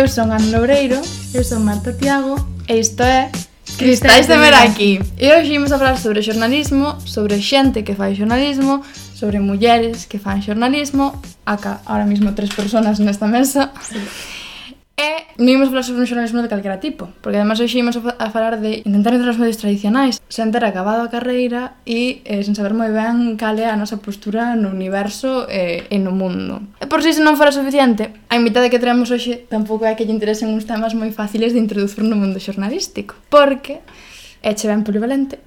Eu son Ana Loureiro Eu son Marta Tiago E isto é Cristais de Ver aquí E hoxe imos a falar sobre xornalismo Sobre xente que fai xornalismo Sobre mulleres que fan xornalismo Acá, ahora mismo tres personas nesta mesa sí. E non imos falar sobre un xornalismo de calquera tipo, porque además hoxe imos a falar de intentar entrar nos medios tradicionais, sen ter acabado a carreira e eh, sen saber moi ben cal é a nosa postura no universo eh, e no mundo. E por si se non fora suficiente, a invitada que traemos hoxe tampouco é que lle interesen uns temas moi fáciles de introducir no mundo xornalístico, porque é che ben polivalente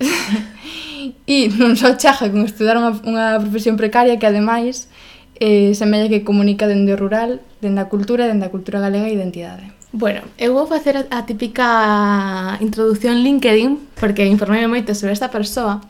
e non só chaja con estudar unha, unha profesión precaria que ademais eh, semella que comunica dende o rural, dende a cultura, dende a cultura galega e identidade. Bueno, eu vou facer a típica introducción LinkedIn, porque informei moito sobre esta persoa.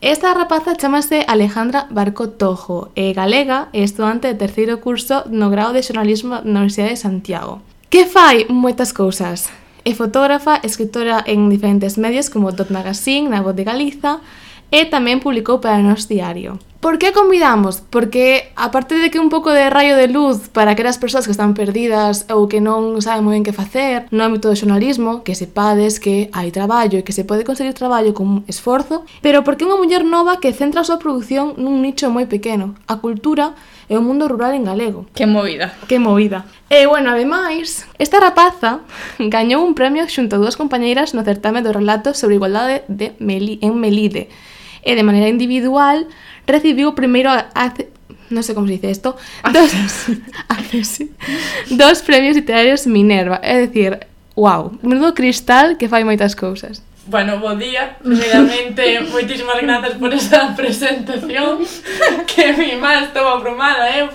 Esta rapaza chamase Alejandra Barco Tojo, é galega e estudante de terceiro curso no grau de xornalismo na Universidade de Santiago. Que fai moitas cousas. É fotógrafa, escritora en diferentes medios como Dot Magazine, na Voz de Galiza, e tamén publicou para Nos Diario. Por que convidamos? Porque, aparte de que un pouco de raio de luz para aquelas persoas que están perdidas ou que non saben moi ben que facer no ámbito do xornalismo, que sepades que hai traballo e que se pode conseguir traballo con esforzo, pero porque unha muller nova que centra a súa produción nun nicho moi pequeno, a cultura e o mundo rural en galego. Que movida. Que movida. E, bueno, ademais, esta rapaza gañou un premio xunto a dúas compañeiras no certame do relato sobre igualdade de Meli en Melide. E de maneira individual recibiu o primeiro a non sei como se dice isto, dos, acesi, dos premios literarios Minerva, é dicir, wow, menudo cristal que fai moitas cousas. Bueno, bo día, primeiramente, moitísimas grazas por esa presentación, que mi má estou abrumada, eu,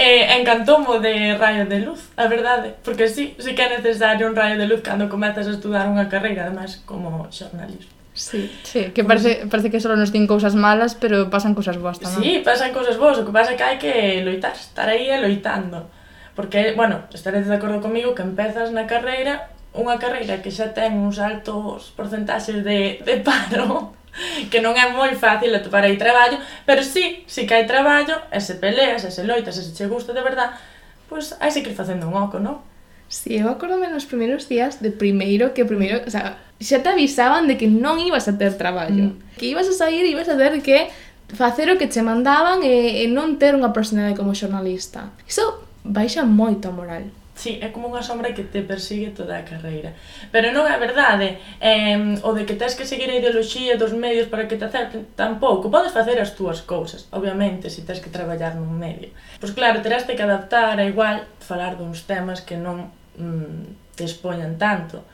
eh, encantoumo de rayo de luz, a verdade, porque sí, sí que é necesario un rayo de luz cando comezas a estudar unha carreira, además, como xornalismo. Sí, sí que parece, parece que só nos din cousas malas, pero pasan cousas boas tamén. Sí, pasan cousas boas, o que pasa é que hai que loitar, estar aí loitando. Porque, bueno, estaredes de acordo comigo que empezas na carreira, unha carreira que xa ten uns altos porcentaxes de, de paro, que non é moi fácil atopar aí traballo, pero sí, sí que hai traballo, e se peleas, e se loitas, e se che gusta de verdad, pois pues, hai ir facendo un oco, non? Sí, eu acordome nos primeiros días de primeiro que primeiro, o sea, xa te avisaban de que non ibas a ter traballo, mm. que ibas a sair e ibas a ter que facer o que che mandaban e, e non ter unha personalidade como xornalista. Iso baixa moito a moral. Sí, é como unha sombra que te persigue toda a carreira. Pero non é verdade, eh, o de que tens que seguir a ideoloxía dos medios para que te acerten, tampouco. Podes facer as túas cousas, obviamente, se tens que traballar nun medio. Pois claro, terás que adaptar a igual falar duns temas que non mm, te expoñan tanto.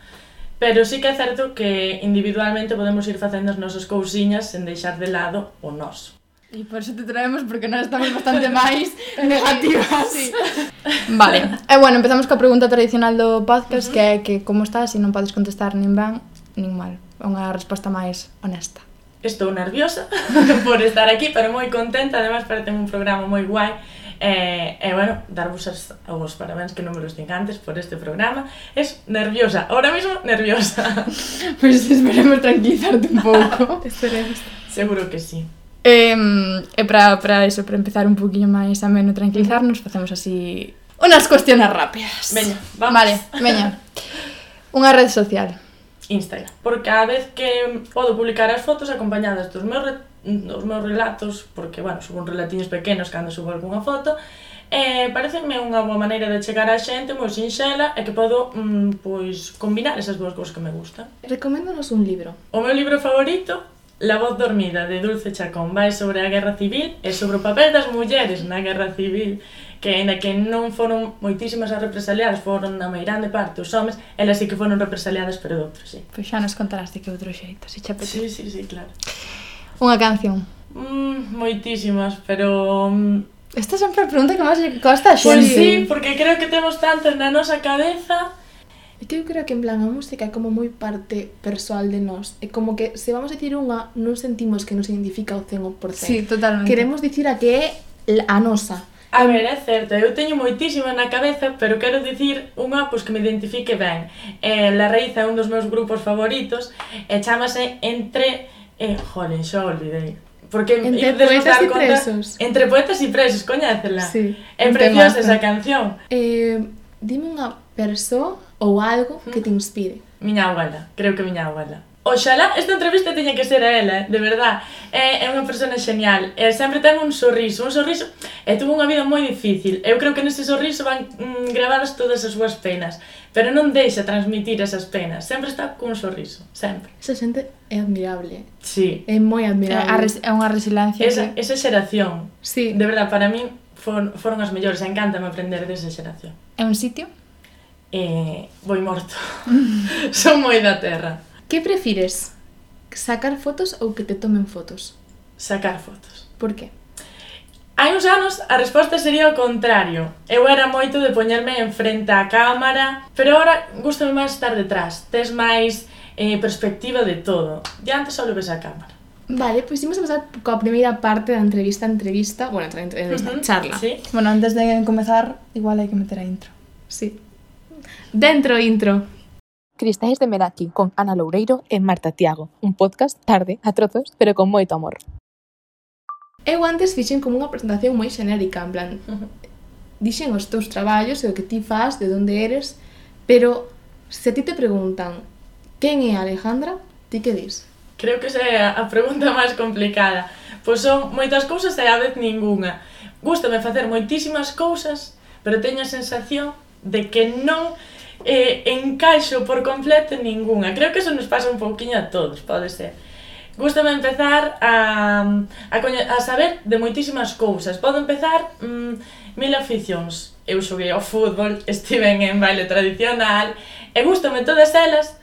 Pero sí que é certo que individualmente podemos ir facendo as nosas cousiñas sen deixar de lado o noso. E por eso te traemos porque nós estamos bastante máis negativas. Sí. Vale. E eh, bueno, empezamos coa pregunta tradicional do podcast uh -huh. que é que como estás e non podes contestar nin ben nin mal. Unha resposta máis honesta. Estou nerviosa por estar aquí, pero moi contenta. además parece un programa moi guai E, e bueno, darvos as, os parabéns que non me los din antes por este programa. Es nerviosa, ahora mismo nerviosa. Pois pues esperemos tranquilizarte un pouco. esperemos. Seguro que sí. E, e para, para eso, para empezar un poquinho máis ameno tranquilizarnos, facemos así unas cuestiones rápidas. Veña, vamos. Vale, veña. Unha red social. Instagram. Porque a vez que mm, podo publicar as fotos acompañadas dos meus nos meus relatos, porque, bueno, subo uns relatiños pequenos cando subo algunha foto, e parecenme unha boa maneira de chegar á xente moi sinxela e que podo mm, pois combinar esas dúas cousas que me gustan. Recoméndanos un libro. O meu libro favorito La voz dormida de Dulce Chacón vai sobre a guerra civil e sobre o papel das mulleres na guerra civil que aínda que non foron moitísimas as represaliadas, foron na meirande parte os homes, elas sí que foron represaliadas pero de outro, sí. Pois xa nos contarás de que outro xeito, se xa apetece. Sí, sí, sí, claro. Unha canción. Mm, moitísimas, pero... Mm, Esta sempre a pregunta que máis lle costa a pois xente. Pois sí, porque creo que temos tantas na nosa cabeza... É que eu creo que en plan a música é como moi parte persoal de nós. É como que se vamos a dicir unha, non sentimos que nos identifica o 100%. Sí, totalmente. Queremos dicir a que é a nosa. A ver, é certo, eu teño moitísima na cabeza, pero quero dicir unha pois, que me identifique ben. Eh, La Raíz é un dos meus grupos favoritos e chamase Entre E, eh, jole, xa olvidei. Porque entre poetas e presos. Entre poetas e presos, coñécela. Sí, é preciosa esa canción. Eh, dime unha persoa ou algo que te inspire. Miña abuela, creo que miña abuela. Oxalá esta entrevista teña que ser a ela, de verdad. É, é unha persona genial, e eh, sempre ten un sorriso, un sorriso, e tuvo unha vida moi difícil. Eu creo que nese sorriso van mm, grabadas todas as súas penas, pero non deixa transmitir esas penas, sempre está cun sorriso, sempre. Esa xente é admirable. Sí. É moi admirable. É, res, é unha resiliencia. Esa, que... esa xeración, sí. de verdad, para min for, foron as mellores, encántame aprender desa xeración. É un sitio? Eh, voi morto. Son moi da terra. Que prefires? Sacar fotos ou que te tomen fotos? Sacar fotos. Por que? Hai uns anos a resposta sería o contrario. Eu era moito de poñerme en frente á cámara, pero agora gustame máis estar detrás. Tes máis eh, perspectiva de todo. De antes só ves a cámara. Vale, pois pues imos a pasar coa primeira parte da entrevista, entrevista, bueno, entrevista, uh -huh. charla. Sí. Bueno, antes de comezar, igual hai que meter a intro. Sí. Dentro intro. Cristais de Meraki con Ana Loureiro e Marta Tiago, un podcast tarde, a trozos, pero con moito amor. Eu antes fixen como unha presentación moi xenérica, en plan, dixen os teus traballos e o que ti faz, de onde eres, pero se a ti te preguntan quen é Alejandra, ti que dis? Creo que esa é a pregunta máis complicada, pois son moitas cousas e a vez ninguna. Gústame facer moitísimas cousas, pero teño a sensación de que non eh, encaixo por completo en ningunha. Creo que eso nos pasa un pouquiño a todos, pode ser. Gústame empezar a, a, a saber de moitísimas cousas. Podo empezar mm, mil aficións. Eu xoguei ao fútbol, estiven en baile tradicional, e gústame todas elas,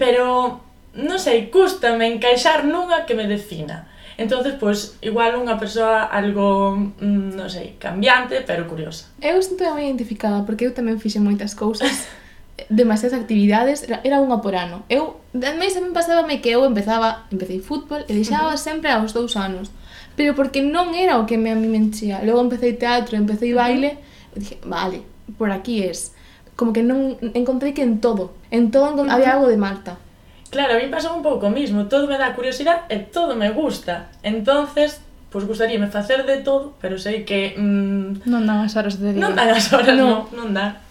pero non sei, cústame encaixar nunha que me defina. Entonces, pois, igual unha persoa algo, mm, non sei, cambiante, pero curiosa. Eu sinto moi identificada, porque eu tamén fixen moitas cousas. demasiadas actividades, era, era unha por ano. Eu, ademais, tamén pasábame que eu empezaba, empecé fútbol e deixaba sempre aos dous anos. Pero porque non era o que me a mí me enchía. Logo empecé teatro, empecé baile, e dije, vale, por aquí es. Como que non encontrei que en todo, en todo había algo de Marta. Claro, a mí pasa un pouco o mismo, todo me dá curiosidade e todo me gusta. Entonces, pois gustaríame facer de todo, pero sei que... Mm, non dan as horas de día. Non dan as horas, non, no, non dan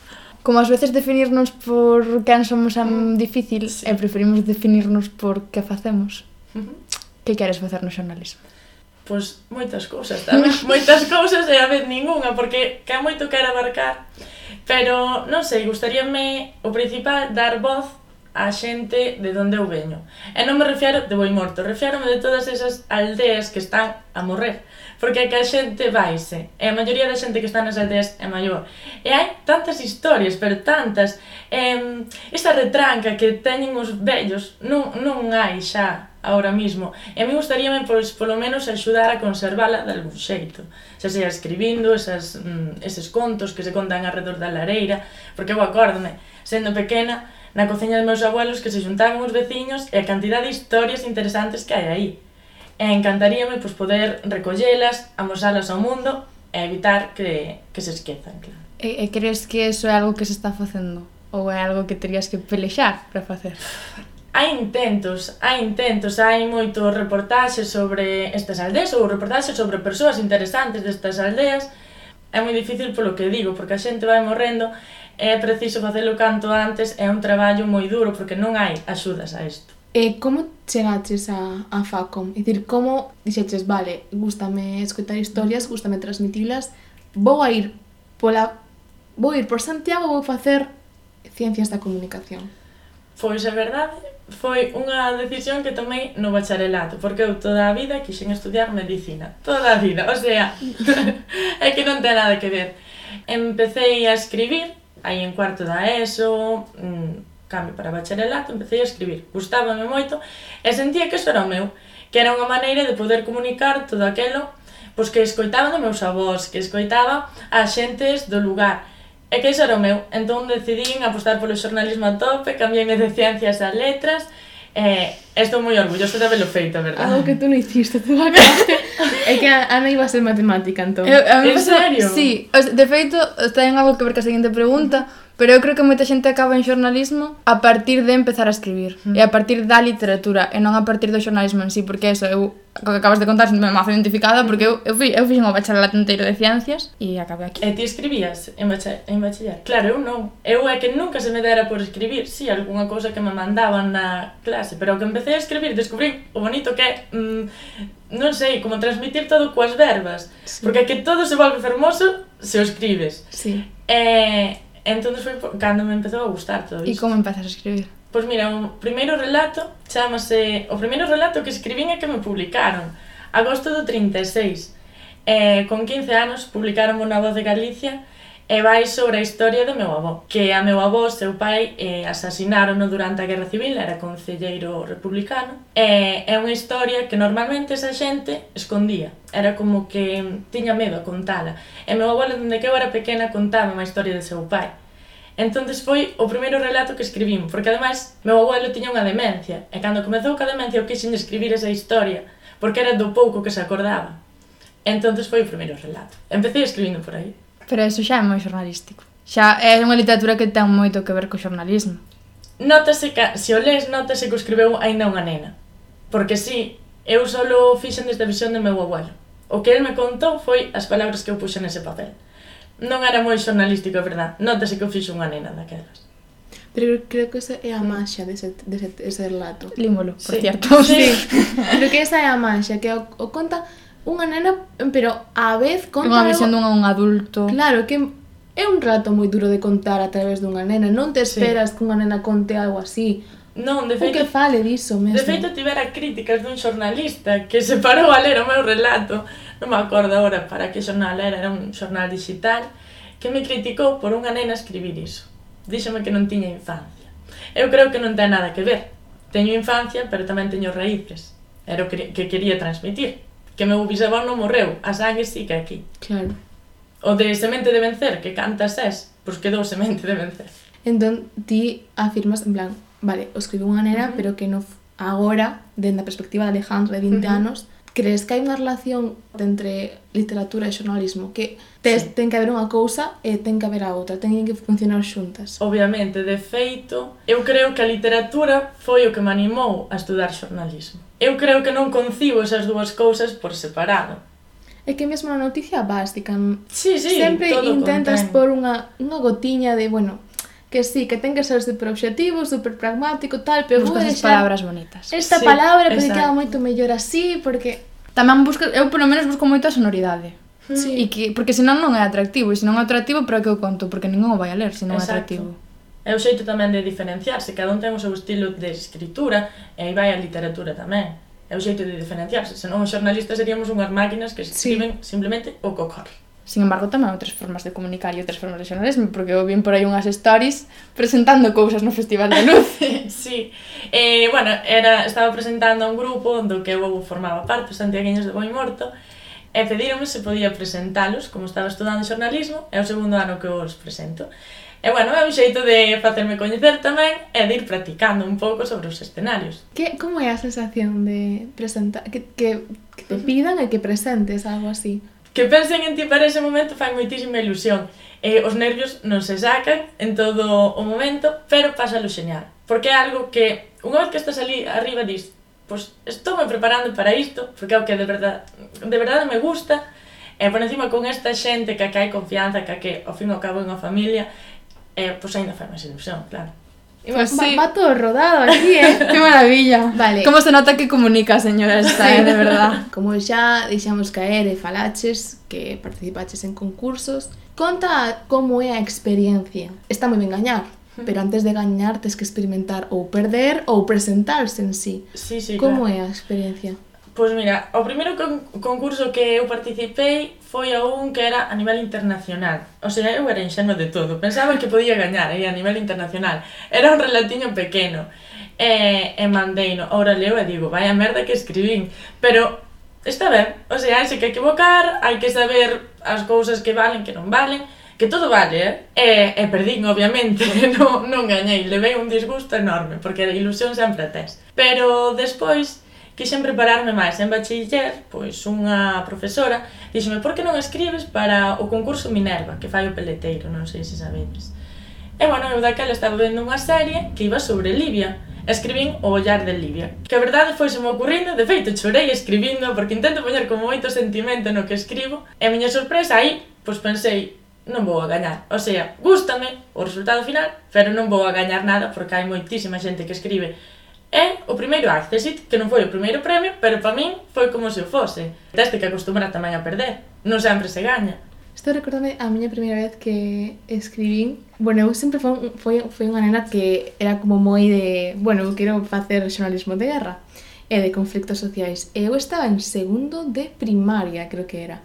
como ás veces definirnos por quen somos é mm. difícil eh, sí. e preferimos definirnos por que facemos. Que queres facer no xornalismo? Pois moitas cousas tamén, moitas cousas e a vez ninguna, porque que moito quero abarcar. Pero, non sei, gustaríame o principal dar voz a xente de donde eu veño. E non me refiero de boi morto, refiérome de todas esas aldeas que están a morrer porque é que a xente vaise, e a maioría da xente que está nas aldeas é maior. E hai tantas historias, pero tantas, eh, esa retranca que teñen os vellos non, non hai xa ahora mismo. E a mí gustaríame, pois, polo menos, axudar a conservala de algún xeito. Xa sea escribindo esas, mm, eses contos que se contan alrededor da lareira, porque eu acórdome, sendo pequena, na cociña dos meus abuelos que se xuntaban os veciños e a cantidad de historias interesantes que hai aí e encantaríame pois, poder recollelas, amosalas ao mundo e evitar que, que se esquezan, claro. E, e crees que eso é algo que se está facendo? Ou é algo que terías que pelexar para facer? hai intentos, hai intentos, hai moitos reportaxes sobre estas aldeas ou reportaxes sobre persoas interesantes destas aldeas. É moi difícil polo que digo, porque a xente vai morrendo, é preciso facelo canto antes, é un traballo moi duro porque non hai axudas a isto. E como chegaches a, a Facom? É dicir, como dixeches, vale, gustame escutar historias, gustame transmitilas, vou a ir pola vou ir por Santiago, vou facer ciencias da comunicación. Pois a verdade foi unha decisión que tomei no bacharelato, porque eu toda a vida quixen estudiar medicina. Toda a vida, o sea, é que non ten nada que ver. Empecé a escribir, aí en cuarto da ESO, mmm, cambio para bacharelato, empecé a escribir. Gustábame moito e sentía que eso era o meu, que era unha maneira de poder comunicar todo aquilo pois que escoitaba dos meus avós, que escoitaba a xentes do lugar. E que iso era o meu. Entón decidín apostar polo xornalismo a tope, cambiei de ciencias a letras, Eh, estou moi orgulloso de haberlo feito, verdad? Algo que tú non hiciste, tú acabaste. é que a, a iba a ser matemática, entón. Eu, a mí en serio? Sí, de feito, ten algo que ver ca seguinte pregunta, mm -hmm Pero eu creo que moita xente acaba en xornalismo a partir de empezar a escribir mm. e a partir da literatura e non a partir do xornalismo en sí, porque eso eu o que acabas de contar me mazo identificada porque eu eu, fui, eu fixen o bacharelato inteiro de ciencias e acabei aquí. E ti escribías en, bacha, en bachiller? Claro, eu non. Eu é que nunca se me dera por escribir, si, sí, algunha cousa que me mandaban na clase, pero que empecé a escribir descubrí o bonito que é mm, non sei, como transmitir todo coas verbas, sí. porque é que todo se volve fermoso se o escribes. Sí. Eh, Entón, foi cando me empezou a gustar todo isto. E como empezas a escribir? Pois mira, o primeiro relato chamase... O primeiro relato que escribín é que me publicaron, agosto do 36. Eh, con 15 anos, publicaron na Voz de Galicia e vai sobre a historia do meu avó, que a meu avó, seu pai, eh, asasinaron durante a Guerra Civil, era concelleiro republicano, e é unha historia que normalmente esa xente escondía, era como que tiña medo a contala. E meu avó, dende que eu era pequena, contaba a historia de seu pai. Entonces foi o primeiro relato que escribín, porque ademais meu abuelo tiña unha demencia, e cando comezou ca demencia eu quixen escribir esa historia, porque era do pouco que se acordaba. Entonces foi o primeiro relato. Empecé escribindo por aí. Pero eso xa é moi xornalístico. Xa é unha literatura que ten moito que ver co xornalismo. Notase que, se o lees, notase que o escribeu aínda unha nena. Porque si, sí, eu solo fixen desde a visión do meu abuelo. O que el me contou foi as palabras que eu puxen nese papel. Non era moi xornalístico, é verdad. Notase que o fixo unha nena daquelas. Pero creo que esa é a maxia dese, dese, dese relato. Límolo, por sí. cierto. Sí. sí. creo que esa é a maxia, que o, o conta unha nena, pero a vez conta unha visión algo... dunha un adulto. Claro, que é un rato moi duro de contar a través dunha nena, non te esperas sí. que unha nena conte algo así. Non, de feito... O que fale diso mesmo. De feito, tivera críticas dun xornalista que se parou a ler o meu relato. Non me acordo agora para que xornal era, era un xornal digital, que me criticou por unha nena escribir iso. Díxome que non tiña infancia. Eu creo que non ten nada que ver. Teño infancia, pero tamén teño raíces. Era o que, que quería transmitir que meu bisavó non morreu, a sangue sí que aquí. Claro. O de semente de vencer, que cantas es, pois quedou semente de vencer. Entón, ti afirmas en plan, vale, o escribe unha nera, uh -huh. pero que non agora, dende a perspectiva de Alejandro de 20 uh -huh. anos, crees que hai unha relación entre literatura e xornalismo que tes, sí. ten que haber unha cousa e ten que haber a outra, teñen que funcionar xuntas. Obviamente, de feito, eu creo que a literatura foi o que me animou a estudar xornalismo. Eu creo que non concibo esas dúas cousas por separado. É que mesmo na noticia básica sí, sí, sempre intentas contén. por unha, unha gotiña de, bueno, que sí, que ten que ser super objetivo, super pragmático, tal, pero Buscas as palabras bonitas. Esta sí, palabra pero queda moito mellor así, porque... Tamén busco, eu polo menos busco moito a sonoridade. Mm. Sí. E que, porque senón non é atractivo, e se non é atractivo, para que eu conto? Porque ninguén o vai a ler se non é atractivo. É o xeito tamén de diferenciarse, cada un ten o seu estilo de escritura, e aí vai a literatura tamén. É o xeito de diferenciarse, senón os xornalistas seríamos unhas máquinas que escriben sí. simplemente o que ocorre. Sin embargo, tamén outras formas de comunicar e outras formas de xornalismo, porque eu vin por aí unhas stories presentando cousas no Festival da Luz. sí. Eh, bueno, era, estaba presentando un grupo do que eu formaba parte, os santiagueños de Boi Morto, e pedironme se podía presentalos, como estaba estudando xornalismo, é o segundo ano que os presento. E bueno, é un xeito de facerme coñecer tamén e de ir practicando un pouco sobre os escenarios. Que, como é a sensación de presentar, que, que, que te pidan e que presentes algo así? que pensen en ti para ese momento fai moitísima ilusión. E os nervios non se sacan en todo o momento, pero pásalo xeñal. Porque é algo que, unha vez que estás ali arriba, dis, pois estou me preparando para isto, porque é o que de verdade, de verdade me gusta, e por encima con esta xente que que hai confianza, que que ao fin e ao cabo é unha familia, eh, pois ainda fai máis ilusión, claro. Pues va, sí. va, todo rodado aquí, ¿eh? ¡Qué maravilla! Vale. ¿Cómo se nota que comunica, señora esta, eh, de verdad? Como xa deixamos caer e falaches que participaches en concursos, conta como é a experiencia. Está moi ben gañar, pero antes de gañar tes que experimentar ou perder ou presentarse en sí. sí, sí como claro. é a experiencia? Pois mira, o primeiro con concurso que eu participei foi a un que era a nivel internacional. O sea, eu era enxeno de todo, pensaba que podía gañar aí a nivel internacional. Era un relatiño pequeno. Eh, e, e mandei no, ora leo e digo, vai a merda que escribín. Pero está ben, o sea, hai que equivocar, hai que saber as cousas que valen, que non valen, que todo vale, eh? E, e perdín, obviamente, non, non gañei, levei un disgusto enorme, porque a ilusión sempre a tes. Pero despois quixen prepararme máis en bachiller, pois unha profesora díxeme, por que non escribes para o concurso Minerva, que fai o peleteiro, non sei se sabedes. E bueno, eu daquela estaba vendo unha serie que iba sobre Libia, escribín O ollar de Libia. Que a verdade foi se me ocurrindo, de feito chorei escribindo porque intento poñer como moito sentimento no que escribo. E a miña sorpresa aí, pois pensei, non vou a gañar. O sea, gústame o resultado final, pero non vou a gañar nada porque hai moitísima xente que escribe É o primeiro Accessit, que non foi o primeiro premio, pero para min foi como se o fose. Teste que acostumbra tamén a perder. Non sempre se gaña. Isto recordame a miña primeira vez que escribín. Bueno, eu sempre foi, foi, foi unha nena que era como moi de... Bueno, eu quero facer xornalismo de guerra e de conflictos sociais. E eu estaba en segundo de primaria, creo que era.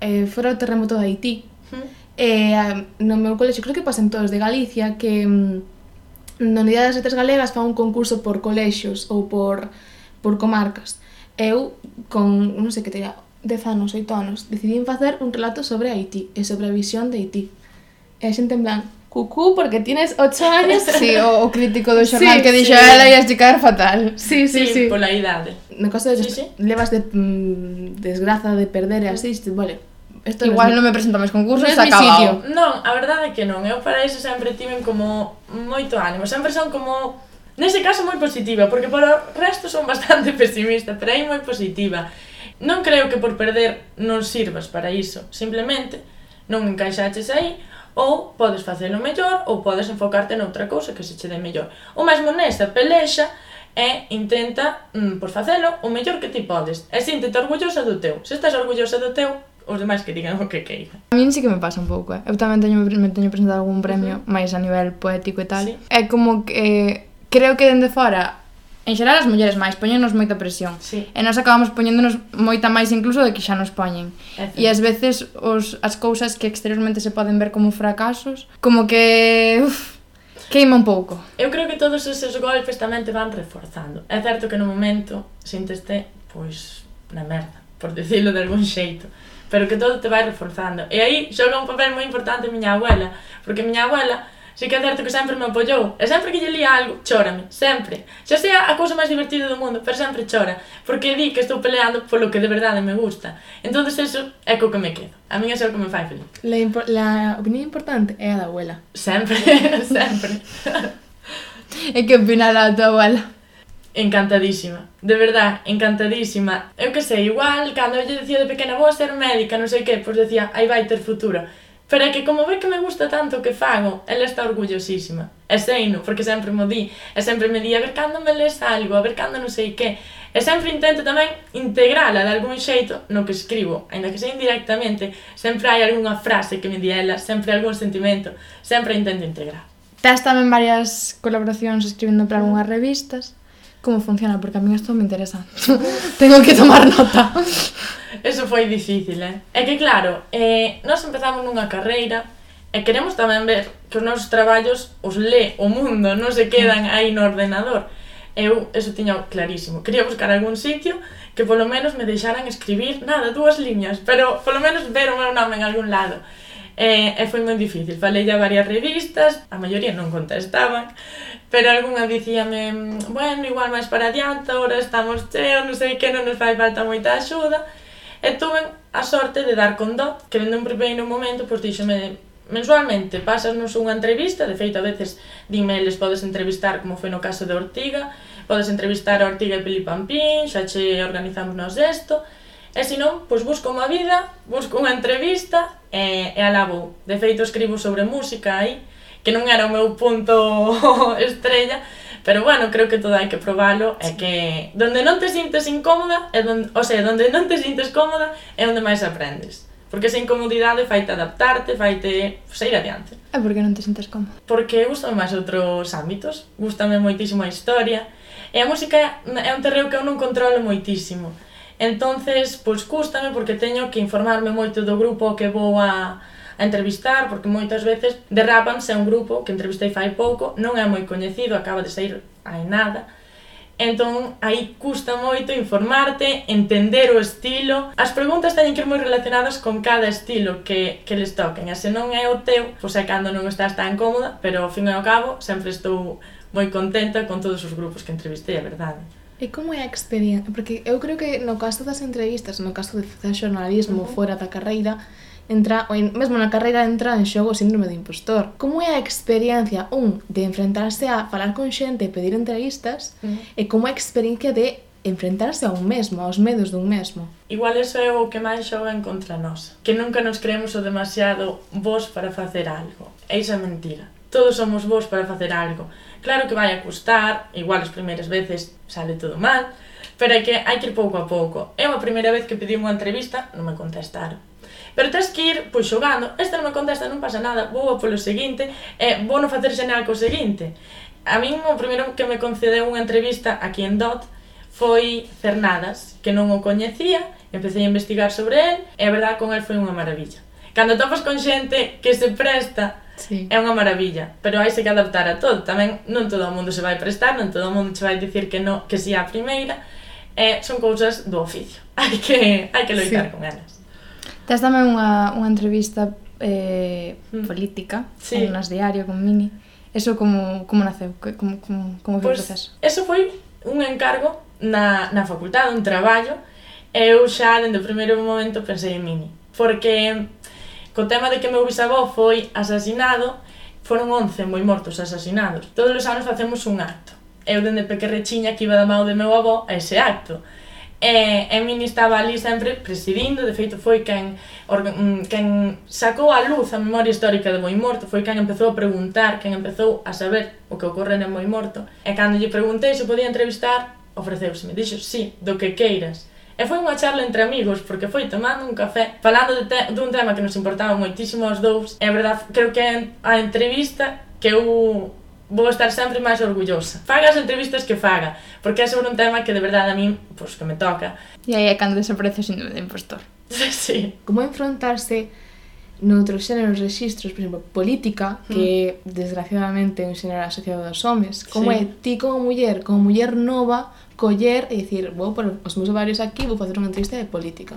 Eh, fora o terremoto de Haití. Mm. E eh, no meu colexo, creo que pasan todos de Galicia, que mm, na Unidade das Letras Galegas fan un concurso por colexios ou por, por comarcas. Eu, con, non sei que teria, 10 anos, 8 anos, decidín facer un relato sobre Haití e sobre a visión de Haití. E a xente en plan, cucú, porque tienes 8 años. Sí, o, o crítico do xornal sí, que dixo, eh, sí. ela ia esticar fatal. Sí, sí, sí. sí. Pola idade. Na caso de, sí, sí. levas de mm, desgraza de perder e así, vale, Esto Igual non me presento máis concursos e acabado. Non, a verdade é que non. Eu para iso sempre tiven como moito ánimo. Sempre son como... Nese caso moi positiva, porque para o resto son bastante pesimista, pero aí moi positiva. Non creo que por perder non sirvas para iso. Simplemente non encaixaches aí ou podes facelo mellor ou podes enfocarte noutra cousa que se che dé mellor. O mesmo nesta pelexa e intenta mm, por facelo o mellor que ti podes. E síntete orgullosa do teu. Se estás orgullosa do teu, os demais que digan o que queiran. A min sí que me pasa un pouco, eh? Eu tamén teño, me teño presentado algún premio, uh -huh. máis a nivel poético e tal. Sí. É como que eh, creo que dende fora En xeral as mulleres máis poñennos moita presión sí. E nós acabamos poñéndonos moita máis incluso de que xa nos poñen E ás veces os, as cousas que exteriormente se poden ver como fracasos Como que... Uf, queima un pouco. Eu creo que todos eses golpes tamén te van reforzando. É certo que no momento sinteste, pois, na merda, por dicirlo de algún xeito pero que todo te vai reforzando. E aí xoga un papel moi importante a miña abuela, porque a miña abuela sí que é certo que sempre me apoiou, e sempre que lle lía algo, chórame, sempre. Xa sea a cousa máis divertida do mundo, pero sempre chora, porque di que estou peleando polo que de verdade me gusta. Entón, eso é co que me quedo. A mí é o que me fai feliz. La, impo la opinión importante é a da abuela. Sempre, sempre. e que opina a tua abuela? encantadísima, de verdad, encantadísima. Eu que sei, igual, cando eu lle decía de pequena vou ser médica, non sei que, pois decía, aí vai ter futuro. Pero é que como ve que me gusta tanto o que fago, ela está orgullosísima. E sei porque sempre mo di, e sempre me di, a ver cando me les algo, a ver cando non sei que. E sempre intento tamén integrala de algún xeito no que escribo, aínda que sei indirectamente, sempre hai algunha frase que me di ela, sempre algún sentimento, sempre intento integrar. Tes tamén varias colaboracións escribindo para algunhas revistas como funciona, porque a mí isto me interesa. Tengo que tomar nota. Eso foi difícil, eh? É que claro, eh, nós empezamos nunha carreira e queremos tamén ver que os nosos traballos os lé o mundo, non se quedan aí no ordenador. Eu eso tiña clarísimo. Quería buscar algún sitio que polo menos me deixaran escribir, nada, dúas liñas, pero polo menos ver o meu nome en algún lado. E, e foi moi difícil. Falei a varias revistas, a maioría non contestaban, pero algunha dicíame, bueno, igual máis para adiante, ahora estamos cheos, non sei que, non nos fai falta moita axuda. E tuve a sorte de dar con dó, que vende un primeiro momento, pois díxome, mensualmente pasasnos unha entrevista, de feito a veces dime les podes entrevistar como foi no caso de Ortiga, podes entrevistar a Ortiga e Pili Pampín, xa che organizamos nos isto, E se non, pois busco unha vida, busco unha entrevista e, e alabo. De feito, escribo sobre música aí, que non era o meu punto estrella, pero bueno, creo que todo hai que probalo e que donde non te sintes incómoda, é donde, o sea, donde non te sintes cómoda é onde máis aprendes. Porque esa incomodidade faite adaptarte, faite sair adiante. E por que non te sintes cómoda? Porque gustan máis outros ámbitos, gustame moitísimo a historia, e a música é un terreo que eu non controlo moitísimo. Entonces, pois cústame porque teño que informarme moito do grupo que vou a, a entrevistar, porque moitas veces derrapanse un grupo que entrevistei fai pouco, non é moi coñecido, acaba de sair hai nada, Entón, aí custa moito informarte, entender o estilo. As preguntas teñen que ir moi relacionadas con cada estilo que, que les toquen. E se non é o teu, pois é cando non estás tan cómoda, pero ao fin e ao cabo sempre estou moi contenta con todos os grupos que entrevistei, a verdade. E como é a experiencia? Porque eu creo que no caso das entrevistas, no caso de facer xornalismo uh -huh. fora da carreira, entra, ou en, mesmo na carreira entra en xogo o síndrome de impostor. Como é a experiencia, un, de enfrentarse a falar con xente e pedir entrevistas, uh -huh. e como é a experiencia de enfrentarse a un mesmo, aos medos dun mesmo. Igual eso é o que máis xogan contra nós, que nunca nos creemos o demasiado vos para facer algo. E iso é mentira. Todos somos vos para facer algo Claro que vai a custar, igual as primeiras veces sale todo mal, pero é que hai que ir pouco a pouco. Eu a primeira vez que pedi unha entrevista non me contestaron. Pero tens que ir, pois, xogando, esta non me contesta, non pasa nada, vou a polo seguinte, e vou non facer xeneal co seguinte. A min o primeiro que me concedeu unha entrevista aquí en DOT foi Cernadas, que non o coñecía, empecé a investigar sobre el, e a verdade con el foi unha maravilla. Cando topas con xente que se presta sí. é unha maravilla, pero hai que adaptar a todo, tamén non todo o mundo se vai prestar, non todo o mundo che vai dicir que no, que si a primeira, e son cousas do oficio, hai que, hai que loitar sí. con elas. Tes tamén unha, unha entrevista eh, mm. política sí. en nas diario con Mini, eso como, como naceu, como, como, como foi pues, o pois proceso? Eso foi un encargo na, na facultade, un traballo, eu xa dende o primeiro momento pensei en Mini, porque co tema de que meu bisavó foi asasinado, foron 11 moi mortos asasinados. Todos os anos facemos un acto. Eu dende pequerrechiña que iba da mão de meu avó a ese acto. E, e min estaba ali sempre presidindo, de feito foi quen, or, mm, quen sacou a luz a memoria histórica de Moimorto, foi quen empezou a preguntar, quen empezou a saber o que ocorre en Moimorto. E cando lle preguntei se podía entrevistar, ofreceuseme, dixo, sí, do que queiras. E foi unha charla entre amigos, porque foi tomando un café, falando de te dun tema que nos importaba moitísimo aos dous. É verdade, creo que é a entrevista que eu vou estar sempre máis orgullosa. Faga as entrevistas que faga, porque é sobre un tema que de verdade a min, pois, que me toca. E aí é cando desaparece o síndrome de impostor. sí. Como enfrontarse noutros xéneros registros, por exemplo, política, que mm. desgraciadamente é un xénero asociado aos homes. Como sí. é ti como muller, como muller nova, coller e dicir, vou por os meus ovarios aquí, vou facer unha entrevista de política.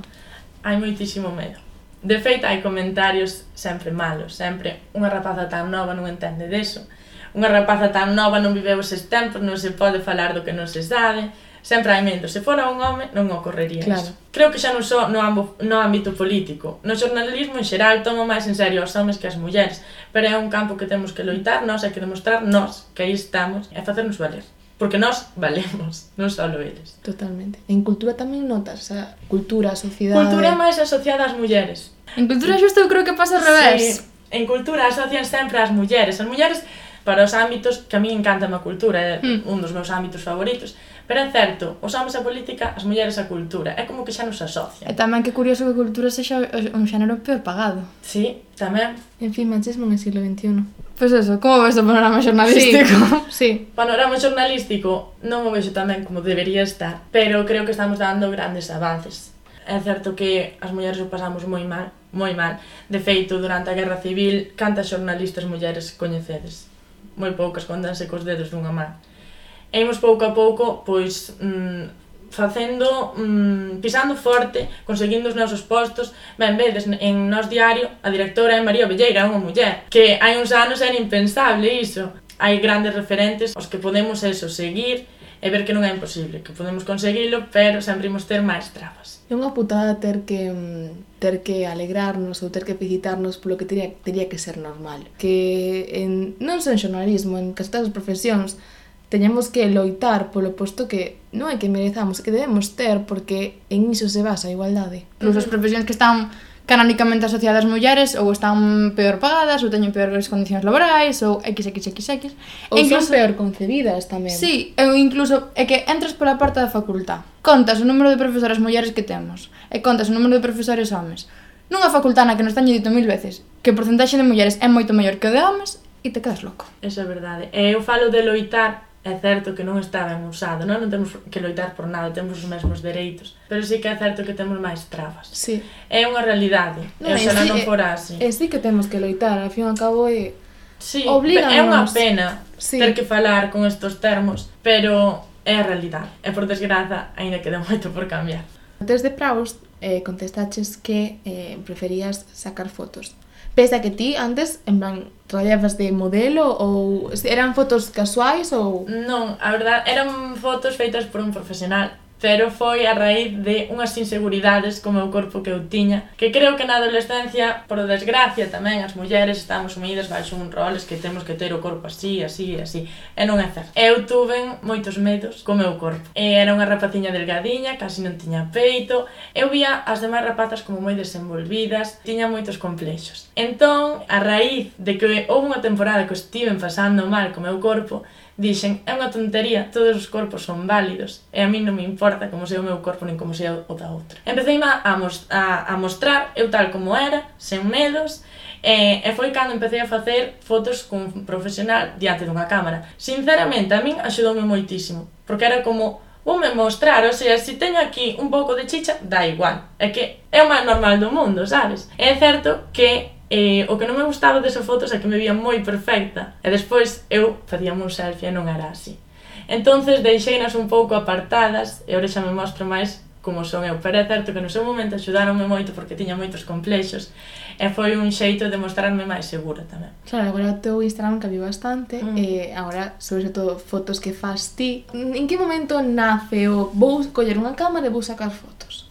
Hai moitísimo medo. De feito, hai comentarios sempre malos, sempre unha rapaza tan nova non entende deso, unha rapaza tan nova non viveu eses tempos, non se pode falar do que non se sabe, sempre hai medo. Se fora un home, non ocorrería claro. Iso. Creo que xa non só no, ambo, no ámbito político. No xornalismo en xeral tomo máis en serio os homes que as mulleres, pero é un campo que temos que loitar nós e que demostrar nós que aí estamos e facernos valer. Porque nós valemos, non só eles. Totalmente. En cultura tamén notas, a cultura, a sociedade... Cultura máis asociada ás mulleres. En cultura xusto eu creo que pasa ao revés. Sí, en cultura asocian sempre ás mulleres. As mulleres para os ámbitos que a mí encanta a cultura, é mm. un dos meus ámbitos favoritos. Pero é certo, os homens a política, as mulleres a cultura, é como que xa nos asocian. E tamén que curioso que a cultura sexa un xénero peor pagado. Sí, tamén. En fin, machismo no siglo XXI. Pois pues eso, como ves o panorama xornalístico? Sí, sí. Panorama xornalístico non o vexo tamén como debería estar, pero creo que estamos dando grandes avances. É certo que as mulleres o pasamos moi mal, moi mal. De feito, durante a Guerra Civil, cantas xornalistas mulleres coñecedes? moi poucas, contanse cos dedos dunha man. E imos pouco a pouco, pois, mm, facendo, mm, pisando forte, conseguindo os nosos postos. Ben, vedes, en nos diario, a directora é María Velleira, unha muller, que hai uns anos era impensable iso. Hai grandes referentes os que podemos eso, seguir, e ver que non é imposible, que podemos conseguilo, pero sempre imos ter máis trabas. É unha putada ter que mm, ter que alegrarnos ou ter que felicitarnos polo que teria, teria que ser normal. Que en, non só en xornalismo, en casi todas as profesións, teñamos que loitar polo posto que non é que merezamos, que debemos ter, porque en iso se basa a igualdade. Incluso as profesións que están canonicamente asociadas ás mulleres ou están peor pagadas ou teñen peores condicións laborais ou xxxx ou incluso, son peor concebidas tamén sí, ou incluso é que entras pola parte da facultad contas o número de profesoras mulleres que temos e contas o número de profesores homes nunha facultad na que nos teño dito mil veces que o porcentaxe de mulleres é moito maior que o de homes e te quedas loco. Eso é verdade. E eu falo de loitar é certo que non está ben usado, non? non temos que loitar por nada, temos os mesmos dereitos, pero sí que é certo que temos máis trabas. Sí. É unha realidade, no, e xa non fora así. É, sí que temos que loitar, ao fin e ao cabo é... Sí, é unha pena sí. ter que falar con estos termos, pero é a realidade. E por desgraza, aínda queda moito por cambiar. Antes de Praus eh, contestaches que eh, preferías sacar fotos. Pese a que ti antes, en plan, traballabas de modelo ou eran fotos casuais ou... Non, a verdad, eran fotos feitas por un profesional pero foi a raíz de unhas inseguridades co meu corpo que eu tiña, que creo que na adolescencia, por desgracia tamén, as mulleres estamos unidas baixo un roles que temos que ter o corpo así, así, así, e non é certo. Eu tuve moitos medos co meu corpo. E era unha rapaciña delgadiña, casi non tiña peito, eu vía as demais rapazas como moi desenvolvidas, tiña moitos complexos. Entón, a raíz de que houve unha temporada que estive pasando mal co meu corpo, Dixen, é unha tontería, todos os corpos son válidos, e a mí non me importa como sea o meu corpo nin como sea o da outra. Empecei a, a, a mostrar eu tal como era, sen medos, e, e foi cando empecé a facer fotos con profesional diante dunha cámara. Sinceramente, a min axudoume moitísimo, porque era como voume mostrar, o sea, se teño aquí un pouco de chicha, dá igual. É que é o máis normal do mundo, sabes? É certo que E o que non me gustaba desa foto é que me vía moi perfecta. E despois eu facía un selfie e non era así. Entonces deixeinas un pouco apartadas e ora xa me mostro máis como son eu, pero é certo que no seu momento axudáronme moito porque tiña moitos complexos e foi un xeito de mostrarme máis segura tamén. Claro, agora o teu Instagram cambiou bastante mm. e agora sobre todo fotos que fas ti. En que momento nace o vou coller unha cámara e vou sacar fotos?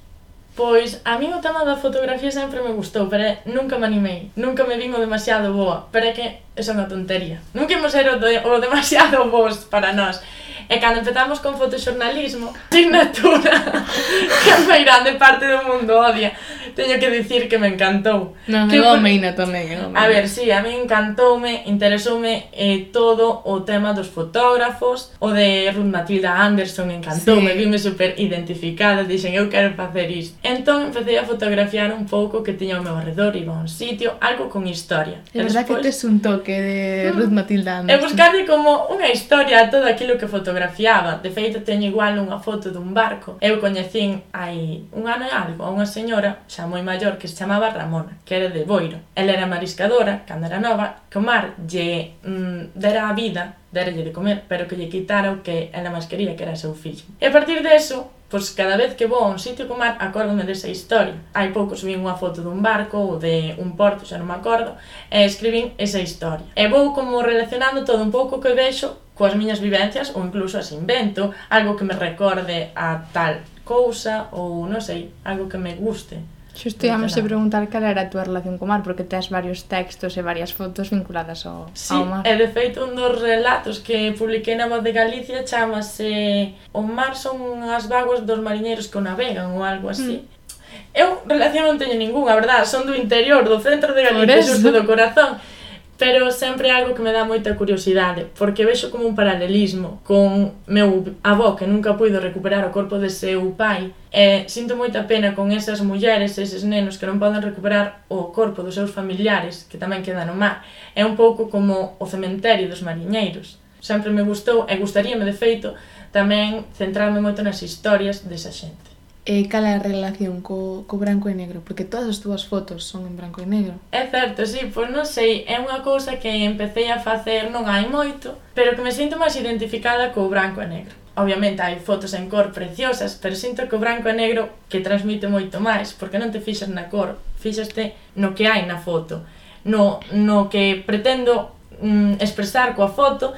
Pois, a mí o tema da fotografía sempre me gustou, pero nunca me animei, nunca me vin o demasiado boa, pero é que é unha tontería. Nunca imos ser o, de, o demasiado bons para nós. E cando empezamos con fotoxornalismo, asignatura que a grande parte do mundo odia, teño que dicir que me encantou. Non, que eu meina tamén. Eu a ver, si, sí, a mí encantoume, interesoume eh, todo o tema dos fotógrafos, o de Ruth Matilda Anderson encantoume, sí. vime super identificada, dixen eu quero facer isto. Entón empecé a fotografiar un pouco que tiña ao meu arredor, iba a un sitio, algo con historia. É verdad que tes un toque de Ruth Matilda Anderson. E buscarle como unha historia a todo aquilo que fotografiaba. De feito, teño igual unha foto dun barco. Eu coñecín hai un ano e algo a unha señora, xa moi maior que se chamaba Ramona, que era de Boiro. Ela era mariscadora, cando era nova, que o mar lle mm, dera a vida, deralle de comer, pero que lle quitara o que ela máis quería, que era seu fillo. E a partir deso, pois cada vez que vou a un sitio co mar, acórdome desa historia. Hai pouco subín unha foto dun barco ou de un porto, xa non me acordo, e escribín esa historia. E vou como relacionando todo un pouco que vexo coas miñas vivencias ou incluso as invento, algo que me recorde a tal cousa ou non sei, algo que me guste. Xusto íamos a preguntar cal era a túa relación co mar, porque tes varios textos e varias fotos vinculadas ao, sí, ao mar. Sí, e de feito un dos relatos que publiquei na Voz de Galicia chamase O mar son as vaguas dos mariñeiros que navegan ou algo así. Mm. Eu relación non teño ninguna, a verdad, son do interior, do centro de Galicia, xusto do corazón pero sempre é algo que me dá moita curiosidade, porque vexo como un paralelismo con meu avó que nunca puido recuperar o corpo de seu pai, e sinto moita pena con esas mulleres, eses nenos que non poden recuperar o corpo dos seus familiares, que tamén quedan no mar. É un pouco como o cementerio dos mariñeiros. Sempre me gustou e gustaríame de feito tamén centrarme moito nas historias desa xente. E cal é a relación co, co branco e negro? Porque todas as túas fotos son en branco e negro. É certo, sí, pois non sei, é unha cousa que empecé a facer non hai moito, pero que me sinto máis identificada co branco e negro. Obviamente hai fotos en cor preciosas, pero sinto que o branco e negro que transmite moito máis, porque non te fixas na cor, fixaste no que hai na foto, no, no que pretendo mm, expresar coa foto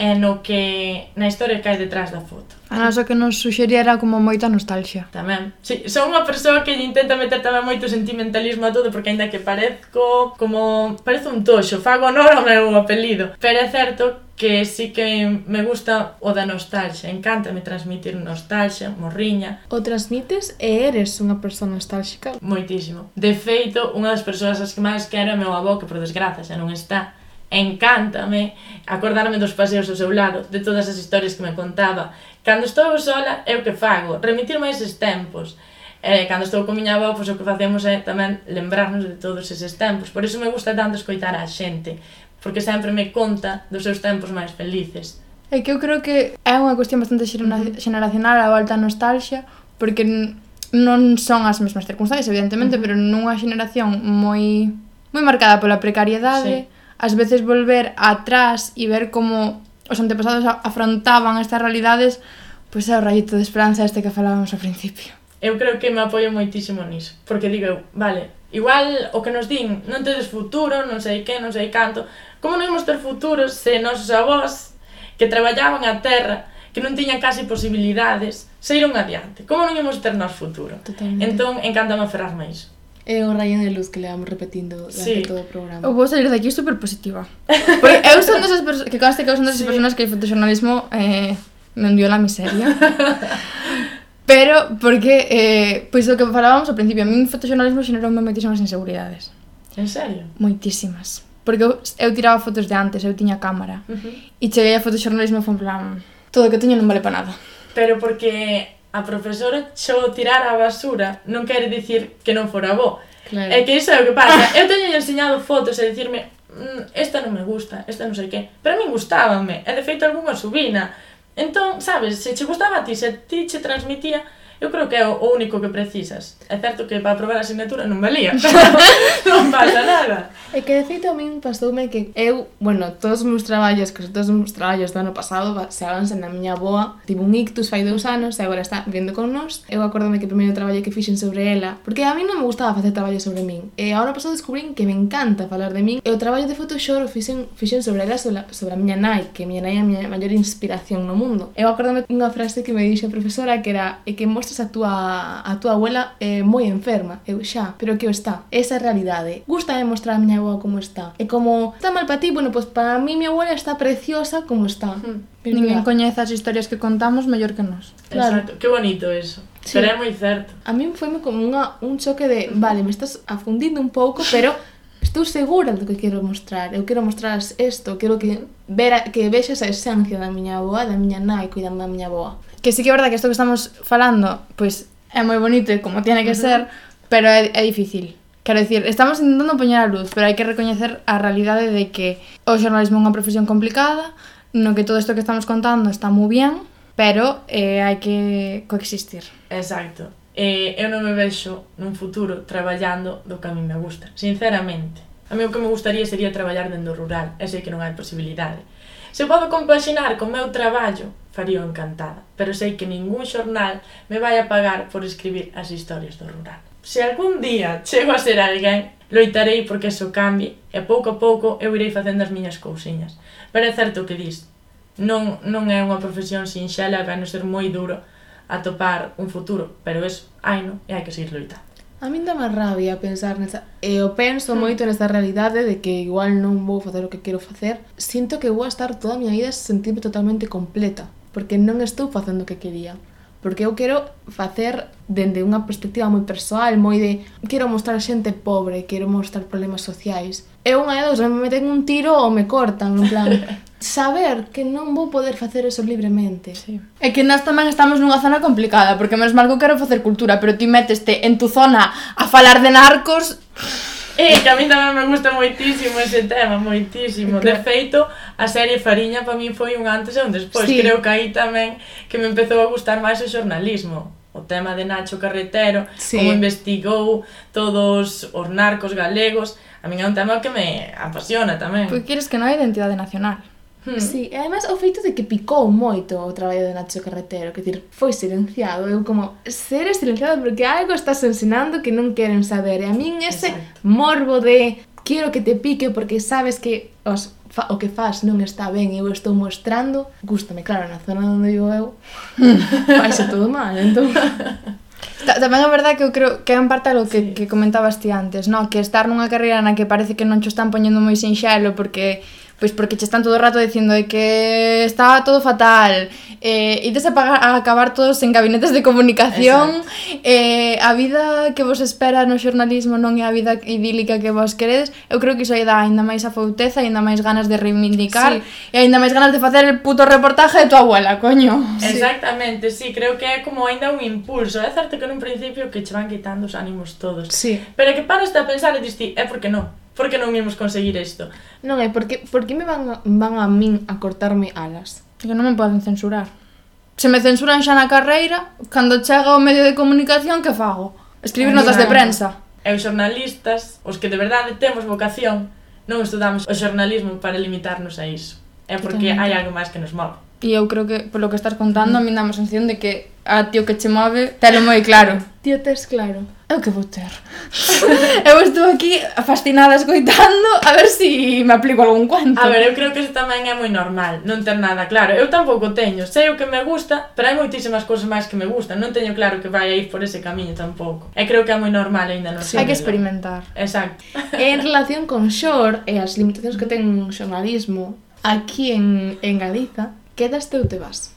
e no que na historia que hai detrás da foto. A nosa que nos suxería era como moita nostalgia. Tamén. Sí, son unha persoa que intenta meter tamén moito sentimentalismo a todo porque aínda que parezco como parece un toxo, fago honor ao meu apelido, pero é certo que sí que me gusta o da nostalgia, encántame transmitir nostalgia, morriña. O transmites e eres unha persoa nostálxica? Moitísimo. De feito, unha das persoas as que máis quero é meu avó, que por desgraza xa non está, encántame acordarme dos paseos ao seu lado, de todas as historias que me contaba. Cando estou sola, é o que fago, remitirme a eses tempos. E, cando estou con miña avó, pois, o que facemos é tamén lembrarnos de todos eses tempos. Por iso me gusta tanto escoitar a xente, porque sempre me conta dos seus tempos máis felices. É que eu creo que é unha cuestión bastante xeneracional a volta a nostalgia, porque non son as mesmas circunstancias, evidentemente, uh -huh. pero nunha xeneración moi moi marcada pola precariedade, sí ás veces volver atrás e ver como os antepasados afrontaban estas realidades, pois é o rayito de esperanza este que falábamos ao principio. Eu creo que me apoio moitísimo niso, porque digo eu, vale, igual o que nos din, non tedes futuro, non sei que, non sei canto, como non imos ter futuro se nosos avós que traballaban a terra, que non tiñan case posibilidades, seiron adiante. Como non imos ter nos futuro? Totalmente. Entón, encantame aferrarme a iso. Eh, é o rayo de luz que le vamos repetindo durante sí. todo o programa. Eu vou salir daqui super positiva. Porque eu son desas persoas, que conste que eu son desas sí. persoas que o fotoxornalismo eh, me hundió la miseria. Pero, porque, eh, pois o que falábamos ao principio, a min fotoxornalismo xenerou moitísimas inseguridades. En serio? Moitísimas. Porque eu, eu tiraba fotos de antes, eu tiña cámara. Uh -huh. E cheguei a fotoxornalismo e foi en plan, todo o que teño non vale para nada. Pero porque a profesora xo tirar a basura non quere dicir que non fora bo. Claro. É que iso é o que pasa. Eu teño enseñado fotos e dicirme mm, esta non me gusta, esta non sei que. Pero a min gustábame, e de feito algunha subina. Entón, sabes, se che gustaba a ti, se ti che transmitía, Eu creo que é o único que precisas. É certo que para aprobar a asignatura non valía, non pasa nada. É que de feito a min pasoume que eu, bueno, todos os meus traballos, que todos os meus traballos do ano pasado baseábanse na miña boa. Tive un ictus fai dous anos e agora está vivendo con nós. Eu acordome que o primeiro traballo que fixen sobre ela, porque a min non me gustaba facer traballo sobre min. E agora pasado descubrín que me encanta falar de min. E o traballo de Photoshop o fixen, fixen sobre ela sobre, sobre a miña nai, que a miña nai é a miña maior inspiración no mundo. Eu acordome unha frase que me dixo a profesora que era e que mostras a túa, a túa abuela eh, moi enferma. Eu xa, pero que o está. Esa é a realidade. Gusta de mostrar a miña abuela como está. E como está mal para ti, bueno, pois pues para mí mi abuela está preciosa como está. Hmm. Ninguén coñece as historias que contamos mellor que nós. Claro. Exacto. Que bonito eso. Sí. Pero é moi certo. A min foi como unha, un choque de, vale, me estás afundindo un pouco, pero estou segura do que quero mostrar. Eu quero mostrar isto, quero que ver a, que vexas a esencia da miña aboa, da miña nai cuidando da miña aboa que sí que é verdade que isto que estamos falando, pois pues, é moi bonito e como tiene que ser, pero é, é difícil. Quero dicir, estamos intentando poñer a luz, pero hai que recoñecer a realidade de que o xornalismo é unha profesión complicada, no que todo isto que estamos contando está moi bien, pero eh, hai que coexistir. Exacto. Eh, eu non me vexo nun futuro traballando do que a mí me gusta, sinceramente. A mí o que me gustaría sería traballar dentro rural, e sei que non hai posibilidade Se podo compaxinar co meu traballo, faría encantada, pero sei que ningún xornal me vai a pagar por escribir as historias do rural. Se algún día chego a ser alguén, loitarei porque eso cambie e pouco a pouco eu irei facendo as miñas cousiñas. Pero é certo que dis, non, non é unha profesión sinxela e vai non ser moi duro atopar un futuro, pero es, aino e hai que seguir loitando. A min dá má rabia pensar nesa... E eu penso mm. moito nesta realidade de que igual non vou facer o que quero facer. Sinto que vou estar toda a miña vida sentirme totalmente completa. Porque non estou facendo o que quería. Porque eu quero facer dende unha perspectiva moi persoal, moi de... Quero mostrar xente pobre, quero mostrar problemas sociais. E unha de dos, me meten un tiro ou me cortan, en plan... saber que non vou poder facer eso libremente. Sí. É que nós tamén estamos nunha zona complicada, porque menos mal que quero facer cultura, pero ti meteste en tu zona a falar de narcos... Eh, que a mí tamén me gusta moitísimo ese tema, moitísimo. Claro. De feito, a serie Fariña para mí foi un antes e un despois. Sí. Creo que aí tamén que me empezou a gustar máis o xornalismo o tema de Nacho Carretero, sí. como investigou todos os narcos galegos, a mí é un tema que me apasiona tamén. Porque queres que non hai identidade nacional. Hmm. Sí, e además o feito de que picou moito o traballo de Nacho Carretero, que dir, foi silenciado, eu como, ser silenciado porque algo estás ensinando que non queren saber, e a min ese Exacto. morbo de quero que te pique porque sabes que os, fa, o que faz non está ben e eu estou mostrando, gustame, claro, na zona onde vivo eu, faise todo mal, entón... Ta tamén é verdade que eu creo que é en parte algo que, sí. que comentabas ti antes, no? que estar nunha carreira na que parece que non cho están poñendo moi sinxelo porque Pois porque che están todo o rato dicindo de que está todo fatal, eh, ides a, pagar, a acabar todos en gabinetes de comunicación, eh, a vida que vos espera no xornalismo non é a vida idílica que vos queredes, eu creo que iso aí dá ainda máis a fouteza, ainda máis ganas de reivindicar, sí. e ainda máis ganas de facer el puto reportaje de tua abuela, coño. Exactamente, sí, sí creo que é como ainda un impulso, é certo que nun principio que che van quitando os ánimos todos. Sí. Pero que paras a pensar e diste, é porque non Por que non imos conseguir isto? Non é, porque, porque me van, van a min a cortarme alas? Que non me poden censurar. Se me censuran xa na carreira, cando chega o medio de comunicación, que fago? Escribir Ay, notas de prensa. E os xornalistas, os que de verdade temos vocación, non estudamos o xornalismo para limitarnos a iso. É porque hai algo máis que nos move. E eu creo que, polo que estás contando, a mí dá a sensación de que a tío que che move telo moi claro. Tío, tes claro. Eu que vou ter. eu estou aquí fascinada escoitando a ver se si me aplico algún cuento. A ver, eu creo que iso tamén é moi normal, non ter nada claro. Eu tampouco teño, sei o que me gusta, pero hai moitísimas cousas máis que me gustan. Non teño claro que vai a ir por ese camiño tampouco. E creo que é moi normal aínda non sí, Hai que experimentar. Exacto. en relación con Xor e as limitacións que ten o xornalismo aquí en, en Galiza, Quedaste ou te vas?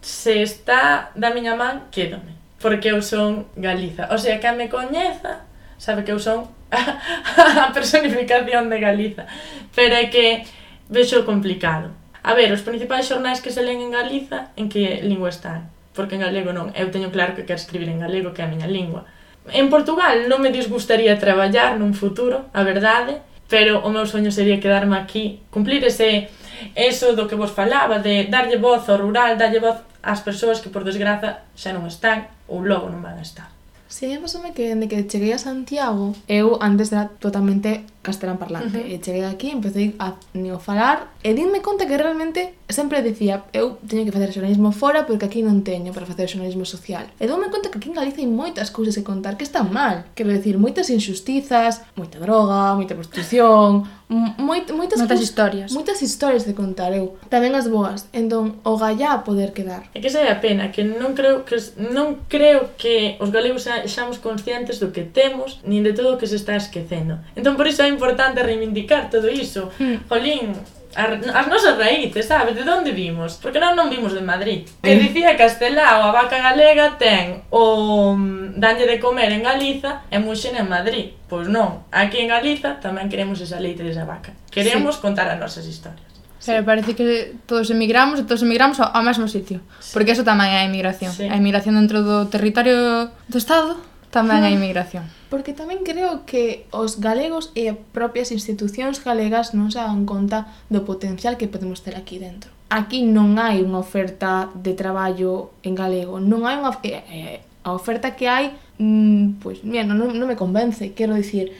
Se está da miña man, quédome. Porque eu son Galiza. O sea, que me coñeza sabe que eu son a personificación de Galiza. Pero é que vexo complicado. A ver, os principais xornais que se leen en Galiza, en que lingua están? Porque en galego non. Eu teño claro que quero escribir en galego, que é a miña lingua. En Portugal non me disgustaría traballar nun futuro, a verdade, pero o meu soño sería quedarme aquí, cumplir ese eso do que vos falaba, de darlle voz ao rural, darlle voz ás persoas que por desgraza xa non están ou logo non van a estar. Sí, pasame que dende que cheguei a Santiago, eu antes era totalmente castelán parlante. Uh -huh. e cheguei aquí, empecé a neofalar e dime conta que realmente sempre dicía eu teño que facer xornalismo fora porque aquí non teño para facer xornalismo social. E dome conta que aquí en Galicia hai moitas cousas que contar que están mal, quero decir, moitas injustizas moita droga, moita prostitución moit, moitas, moitas historias. moitas historias de contar eu. Tamén as boas, entón o gallá poder quedar. É que se é a pena, que non creo que non creo que os galegos xa, xamos conscientes do que temos nin de todo o que se está esquecendo. Entón por iso hai importante reivindicar todo iso. Mm. Jolín, as nosas raíces, sabes, de onde vimos? Porque non non vimos de Madrid. Que eh. dicía Castelao, a vaca galega ten o mm, danlle de comer en Galiza e muxen en Madrid. Pois non, aquí en Galiza tamén queremos esa leite desa vaca. Queremos sí. contar as nosas historias. Pero parece que todos emigramos e todos emigramos ao, ao mesmo sitio. Sí. Porque eso tamén é a emigración. Sí. A emigración dentro do territorio do Estado Tamén a inmigración. Porque tamén creo que os galegos e propias institucións galegas non se dan conta do potencial que podemos ter aquí dentro. Aquí non hai unha oferta de traballo en galego, non hai unha eh, eh a oferta que hai, mmm, pois, mira, non, non me convence, quero dicir,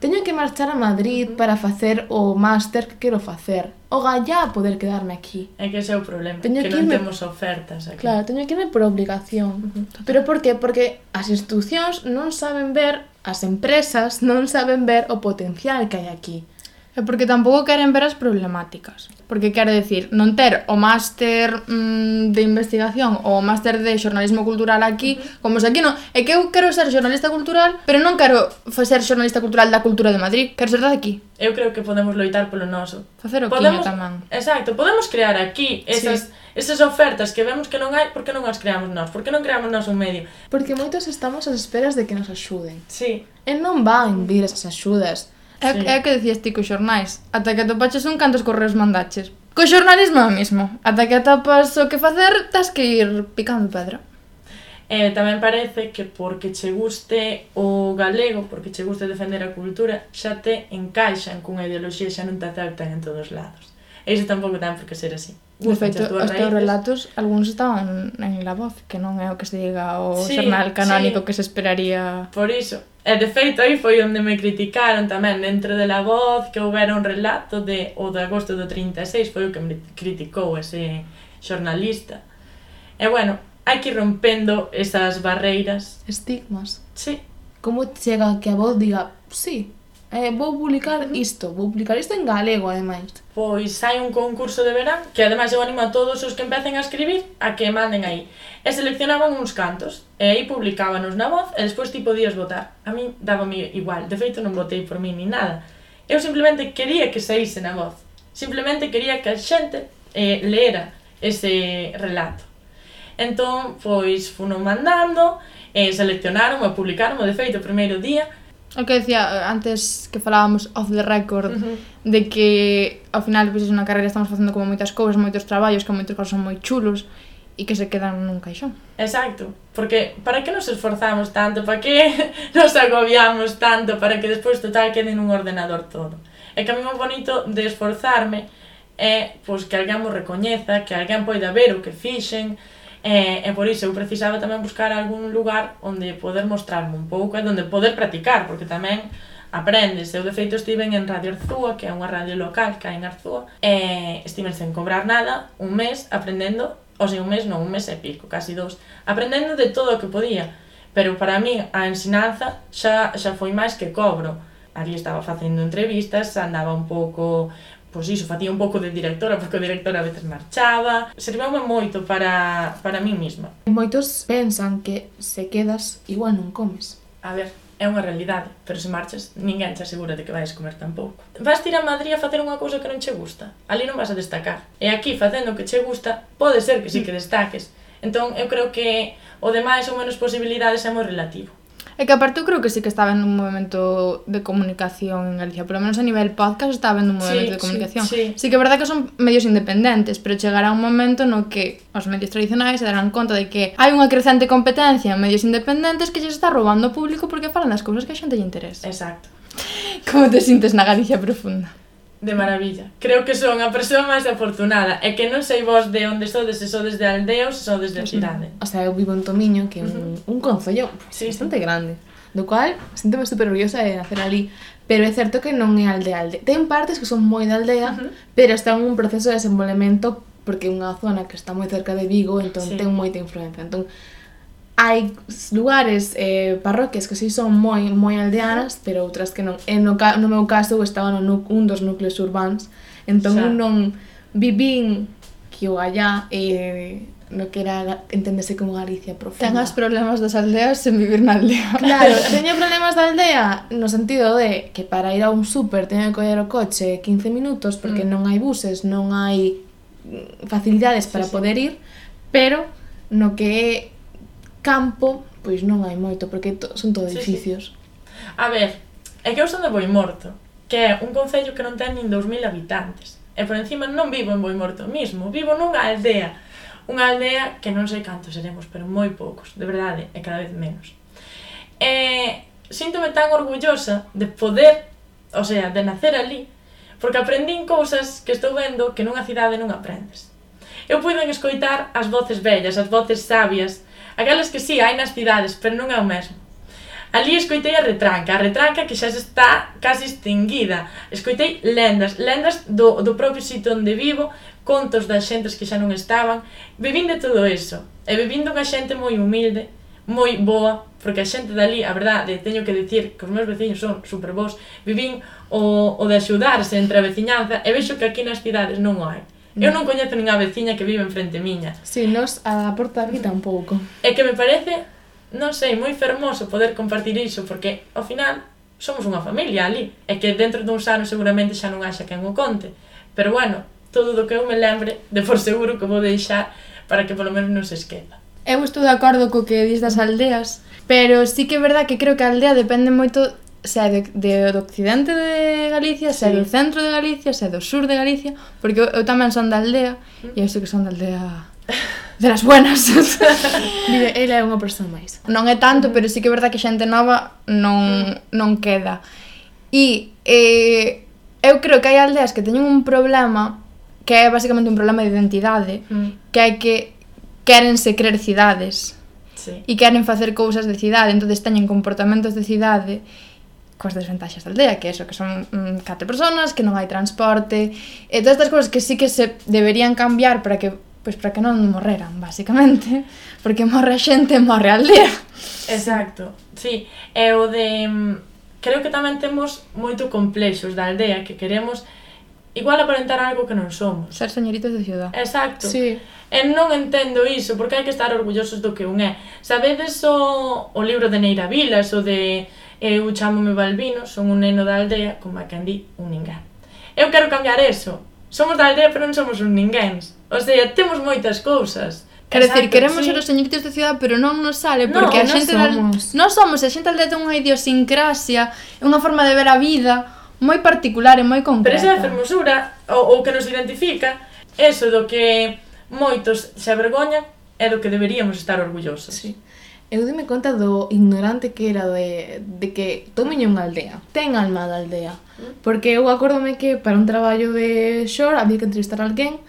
teño que marchar a Madrid para facer o máster que quero facer ogallá poder quedarme aquí. É que ese é o problema, teño que, que irme... non temos ofertas aquí. Claro, teño que irme por obligación. Uh -huh, Pero por que? Porque as institucións non saben ver, as empresas non saben ver o potencial que hai aquí. É porque tampouco queren ver as problemáticas. Porque quero decir, non ter o máster mm, de investigación ou o máster de xornalismo cultural aquí, uh -huh. como se aquí non... É que eu quero ser xornalista cultural, pero non quero ser xornalista cultural da cultura de Madrid, quero ser da aquí. Eu creo que podemos loitar polo noso. Facer o podemos, tamén. Exacto, podemos crear aquí esas, sí. esas ofertas que vemos que non hai, por que non as creamos nós? Por que non creamos nós un medio? Porque moitos estamos ás esperas de que nos axuden. Sí. E non van vir esas axudas É, sí. é o que decías ti cos xornais. Ata que atopaches un cantos correos mandaches. Co xornalismo é o mismo. Ata que atopas o que facer, Tas que ir picando pedra. E eh, tamén parece que porque che guste o galego, porque che guste defender a cultura, xa te encaixan cunha ideoloxía xa non te aceptan en todos lados. Eso tampouco ten por que ser así. De feito, os teus relatos, algúns estaban en La Voz, que non é o que se diga o sí, xornal canónico sí. que se esperaría... Por iso. E de feito, aí foi onde me criticaron tamén dentro de La Voz, que houbera un relato de o de agosto do 36, foi o que me criticou ese xornalista. E bueno, hai que ir rompendo esas barreiras. Estigmas. Sí. Como chega que a voz diga, sí, eh, vou publicar isto, vou publicar isto en galego, ademais. Pois hai un concurso de verán que ademais eu animo a todos os que empecen a escribir a que manden aí. E seleccionaban uns cantos, e aí publicábanos na voz e despois ti podías votar. A min dábame igual, de feito non votei por mí ni nada. Eu simplemente quería que saíse na voz. Simplemente quería que a xente eh, leera ese relato. Entón, pois, funo mandando, eh, seleccionaron e publicaron, de feito, o primeiro día, O que decía eh, antes que falábamos off the record uh -huh. de que ao final pois, pues, na carreira estamos facendo como moitas cousas, moitos traballos, que moitos casos son moi chulos e que se quedan nun caixón. Exacto, porque para que nos esforzamos tanto, para que nos agobiamos tanto, para que despois total quede nun ordenador todo. E que a mí moi bonito de esforzarme é pois, que alguén mo recoñeza, que alguén poida ver o que fixen, E, e por iso eu precisaba tamén buscar algún lugar onde poder mostrarme un pouco e onde poder practicar, porque tamén aprendes. Eu, de feito, estiven en Radio Arzúa, que é unha radio local que hai en Arzúa, e estiven sen cobrar nada un mes aprendendo, ou sea, un mes non, un mes e pico, casi dous, aprendendo de todo o que podía. Pero para mí a ensinanza xa, xa foi máis que cobro. Ali estaba facendo entrevistas, andaba un pouco pois iso, facía un pouco de directora, porque a directora a veces marchaba. Serveume moito para, para mí mesma. Moitos pensan que se quedas igual non comes. A ver, é unha realidade, pero se marchas, ninguén te asegura de que vais comer tampouco. Vas ir a Madrid a facer unha cousa que non che gusta. Ali non vas a destacar. E aquí, facendo o que che gusta, pode ser que sí que mm. destaques. Entón, eu creo que o demais ou menos posibilidades é moi relativo. É que aparte eu creo que sí que estaba en un movimento de comunicación en Galicia, polo menos a nivel podcast estaba en un movimento sí, de comunicación. Sí, sí. sí que é verdad que son medios independentes, pero chegará un momento no que os medios tradicionais se darán conta de que hai unha crecente competencia en medios independentes que lles está roubando o público porque falan das cousas que a xente lle interesa. Exacto. Como te sintes na Galicia profunda? de maravilla. Creo que son a persoa máis afortunada e que non sei vos de onde sodes, se sodes de aldea ou se sodes de cidade. O sea, eu vivo en Tomiño, que é un, un concello sí, bastante sí. grande, do cual sinto-me super orgullosa de nacer ali, pero é certo que non é aldea aldea. Ten partes que son moi de aldea, uh -huh. pero está en un proceso de desenvolvemento porque é unha zona que está moi cerca de Vigo, entón sí. ten moita influencia. Entón, hai lugares, eh, parroquias que si son moi moi aldeanas, pero outras que non. E no, ca, no meu caso eu estaba no, nu, un dos núcleos urbanos, entón Xa. eu non vivín que o allá e eh, no que era enténdese como Galicia profunda. Ten as problemas das aldeas sen vivir na aldea. Claro, teño problemas da aldea no sentido de que para ir a un súper teño que coller o coche 15 minutos porque mm. non hai buses, non hai mm, facilidades para sí, poder sí. ir, pero no que é campo, pois non hai moito, porque to, son todo sí, edificios. Sí. A ver, é que eu son de Boimorto, que é un concello que non ten nin 2000 habitantes. E por encima non vivo en Boimorto mismo, vivo nunha aldea. Unha aldea que non sei cantos seremos, pero moi poucos, de verdade, e cada vez menos. E síntome tan orgullosa de poder, o sea, de nacer ali, porque aprendín cousas que estou vendo que nunha cidade non aprendes. Eu puiden escoitar as voces bellas, as voces sabias, Aquelas que si, sí, hai nas cidades, pero non é o mesmo. Ali escoitei a retranca, a retranca que xa está casi extinguida. Escoitei lendas, lendas do, do propio sitio onde vivo, contos das xentes que xa non estaban. Vivín de todo eso. E vivín dunha xente moi humilde, moi boa, porque a xente dali, a verdade, teño que dicir que os meus veciños son super bons. Vivín o, o de axudarse entre a veciñanza e vexo que aquí nas cidades non o hai. Mm. Eu non coñezo nin a veciña que vive en frente miña. Si, sí, nos a porta aquí un pouco. Que me parece, non sei, moi fermoso poder compartir iso, porque ao final somos unha familia ali. E que dentro duns anos seguramente xa non haxa quen o conte. Pero bueno, todo do que eu me lembre, de por seguro que vou deixar para que polo menos non se esqueza. Eu estou de acordo co que dis das aldeas, pero sí que é verdad que creo que a aldea depende moito se de, de, do occidente de Galicia, se sí. do centro de Galicia, se do sur de Galicia, porque eu, eu tamén son da aldea, mm. e eu sei que son da aldea de las buenas. Mire, ela é unha persoa máis. Non é tanto, pero sí que é verdad que xente nova non, mm. non queda. E eh, eu creo que hai aldeas que teñen un problema que é basicamente un problema de identidade, mm. que é que querense crer cidades. Sí. E queren facer cousas de cidade, entonces teñen comportamentos de cidade coas desventaxes da aldea, que é eso, que son mm, catro personas, que non hai transporte, e todas estas cousas que sí que se deberían cambiar para que pois para que non morreran, basicamente, porque morre a xente, morre a aldea. Exacto. Sí, e o de mm, creo que tamén temos moito complexos da aldea que queremos igual aparentar algo que non somos. Ser señoritos de ciudad. Exacto. Sí. E non entendo iso, porque hai que estar orgullosos do que un é. Sabedes o, o libro de Neira Vilas, o de Eu chamome Balbino, son un neno da aldea, como a quen di, un ninguén. Eu quero cambiar eso. Somos da aldea, pero non somos un ninguéns. O sea, temos moitas cousas. Quero dicir, queremos sí. ser os señoritos da cidade, pero non nos sale, porque no, a xente... Non somos. Da... Non somos, a xente da aldea ten unha idiosincrasia, unha forma de ver a vida moi particular e moi concreta. Pero esa é a fermosura, o, o que nos identifica, eso do que moitos se avergoñan é do que deberíamos estar orgullosos. Sí. Eu dime conta do ignorante que era de, de que tomen unha aldea, ten alma da aldea. Mm. Porque eu acórdome que para un traballo de Shore había que entrevistar a alguén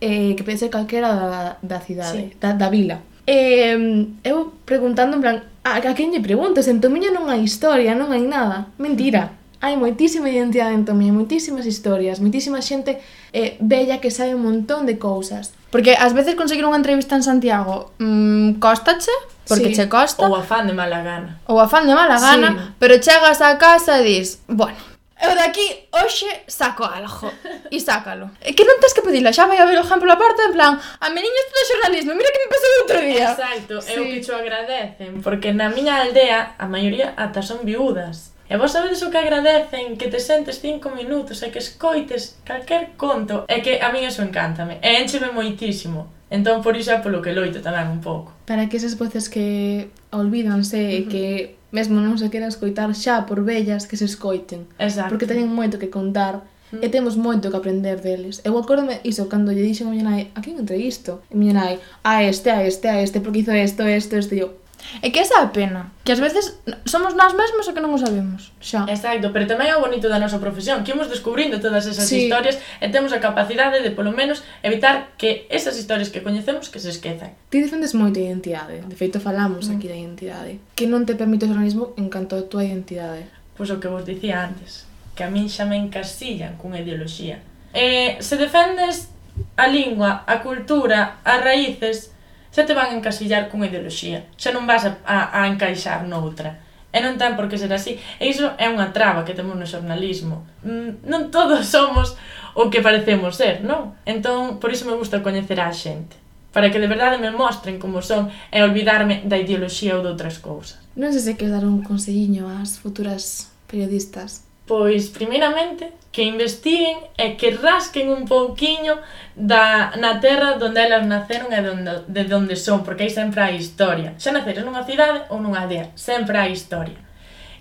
eh, que pense calquera da, da cidade, sí. da, da vila. Eh, eu preguntando en plan, a, a quen lle preguntas? En Tomiño non hai historia, non hai nada. Mentira. Mm. Hai moitísima identidade en Tomiño, moitísimas historias, moitísima xente eh, bella que sabe un montón de cousas. Porque ás veces conseguir unha entrevista en Santiago, mmm, costache? porque sí, che costa. Ou afán de mala gana. Ou afán de mala gana, sí. pero chegas á casa e dis, bueno, eu de aquí hoxe saco algo e sácalo. E que non tens que pedila, xa vai a ver o ejemplo porta, en plan, a mi niña estuda xornalismo, mira que me pasou outro día. Exacto, sí. o que cho agradecen, porque na miña aldea a maioría ata son viúdas. E vos sabedes o que agradecen que te sentes cinco minutos e que escoites calquer conto é que a min eso encántame e encheme moitísimo. Entón, por iso é polo que loito tamén un pouco. Para que esas voces que olvídanse e uh -huh. que mesmo non se queran escoitar xa por vellas que se escoiten. Exacto. Porque teñen moito que contar e temos moito que aprender deles. Eu acórdome iso cando lle dixen a miña nai, a quen entrevisto? E miña nai, a este, a este, a este, porque hizo esto, esto, esto, e eu, É que esa é a pena, que ás veces somos nós mesmos o que non o sabemos, xa. Exacto, pero tamén é o bonito da nosa profesión, que imos descubrindo todas esas sí. historias e temos a capacidade de, polo menos, evitar que esas historias que coñecemos que se esquezan. Ti defendes moito a identidade, de feito falamos mm. aquí da identidade, que non te permite o organismo en canto a túa identidade. Pois o que vos dicía antes, que a min xa me encasillan cunha ideoloxía. Eh, se defendes a lingua, a cultura, as raíces, xa te van encasillar cunha ideoloxía, xa non vas a, a, a encaixar noutra. E non ten por que ser así. E iso é unha traba que temos no xornalismo. Mm, non todos somos o que parecemos ser, non? Entón, por iso me gusta coñecer a xente. Para que de verdade me mostren como son e olvidarme da ideoloxía ou de outras cousas. Non sei se queres dar un conselliño ás futuras periodistas Pois, primeiramente, que investiguen e que rasquen un pouquiño da, na terra donde elas naceron e donde, de donde son, porque aí sempre hai historia. Xa naceron nunha cidade ou nunha aldea, sempre hai historia.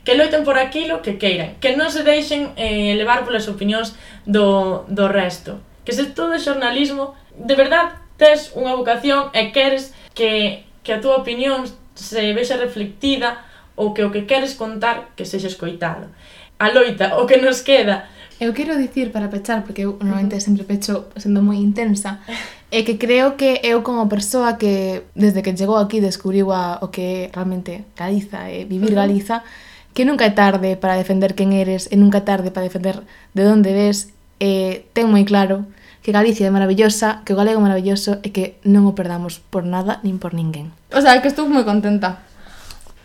Que loiten por aquilo que queiran, que non se deixen eh, levar polas opinións do, do resto. Que se todo xornalismo, de verdad, tes unha vocación e queres que, que a túa opinión se vexa reflectida ou que o que queres contar que sexa escoitado a loita, o que nos queda. Eu quero dicir para pechar, porque eu normalmente sempre pecho sendo moi intensa, é que creo que eu como persoa que desde que chegou aquí descubriu a, o que é realmente Galiza, é vivir Galiza, que nunca é tarde para defender quen eres e nunca é tarde para defender de onde ves, e ten moi claro que Galicia é maravillosa, que o galego é maravilloso e que non o perdamos por nada nin por ninguén. O sea, que estou moi contenta.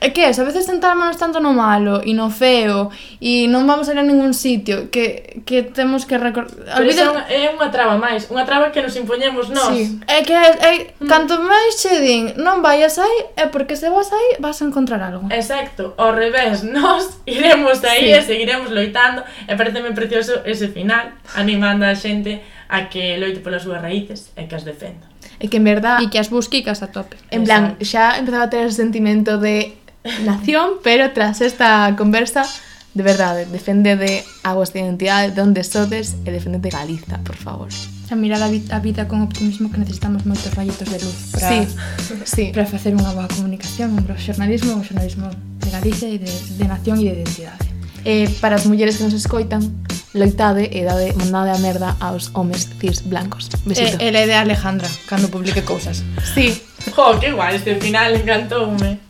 É que es, a veces tentámonos tanto no malo e no feo e non vamos a ir a ningún sitio que, que temos que recordar... Olvida... é unha traba máis, unha traba que nos impoñemos nós. Sí. É que é, é, mm. canto máis che din non vayas aí, é porque se vas aí vas a encontrar algo. Exacto, ao revés, nós iremos aí sí. e seguiremos loitando e pareceme precioso ese final, animando a xente a que loite polas súas raíces e que as defenda. E que en verdad... E que as busque e que as atope. En plan, xa empezaba a ter ese sentimento de nación, pero tras esta conversa, de verdade, defende de a vosa identidade, de onde sodes e defende de Galiza, por favor. A mirar a, vida, a vida con optimismo que necesitamos moitos rayitos de luz para, sí, sí. para facer unha boa comunicación, un xornalismo, un xornalismo de Galicia e de, de nación e de identidade. Eh, para as mulleres que nos escoitan, loitade e dade mandade a merda aos homes cis blancos. Besito. Eh, e, e de Alejandra, cando publique cousas. Sí. Jo, que guai, este final encantoume.